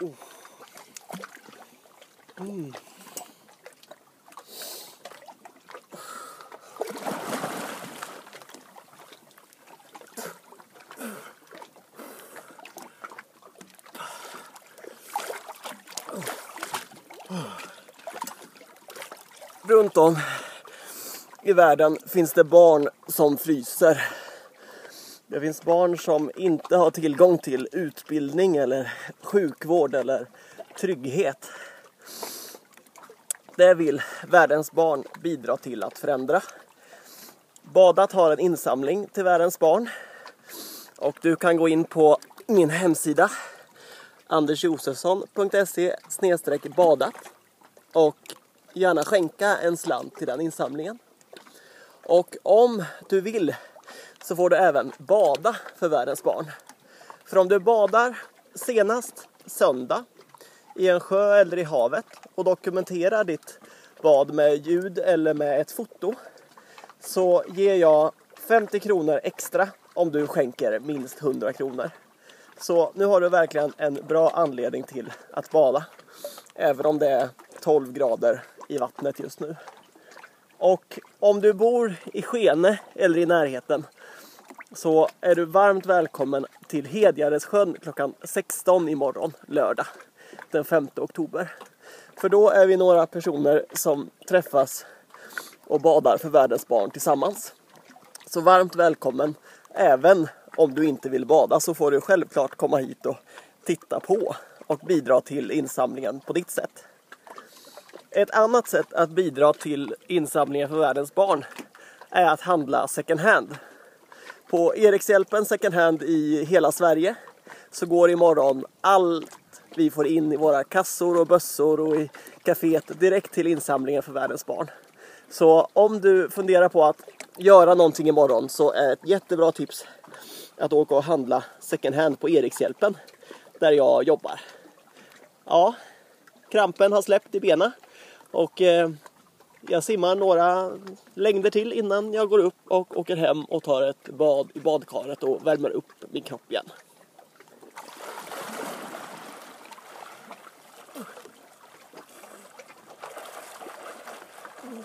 Mm. Runt om i världen finns det barn som fryser. Det finns barn som inte har tillgång till utbildning eller sjukvård eller trygghet. Det vill världens barn bidra till att förändra. Badat har en insamling till världens barn. Och du kan gå in på min hemsida andersjosefsson.se badat och gärna skänka en slant till den insamlingen. Och om du vill så får du även bada för världens barn. För om du badar senast söndag i en sjö eller i havet och dokumenterar ditt bad med ljud eller med ett foto så ger jag 50 kronor extra om du skänker minst 100 kronor. Så nu har du verkligen en bra anledning till att bada. Även om det är 12 grader i vattnet just nu. Och om du bor i Skene eller i närheten så är du varmt välkommen till Hedjaredssjön klockan 16 imorgon, lördag den 5 oktober. För då är vi några personer som träffas och badar för världens barn tillsammans. Så varmt välkommen även om du inte vill bada så får du självklart komma hit och titta på och bidra till insamlingen på ditt sätt. Ett annat sätt att bidra till insamlingen för världens barn är att handla second hand. På Erikshjälpen second hand i hela Sverige så går imorgon allt vi får in i våra kassor och bössor och i kaféet direkt till insamlingen för världens barn. Så om du funderar på att göra någonting imorgon så är ett jättebra tips att åka och handla second hand på Erikshjälpen där jag jobbar. Ja, krampen har släppt i benen och eh, jag simmar några längder till innan jag går upp och åker hem och tar ett bad i badkaret och värmer upp min kropp igen. Mm.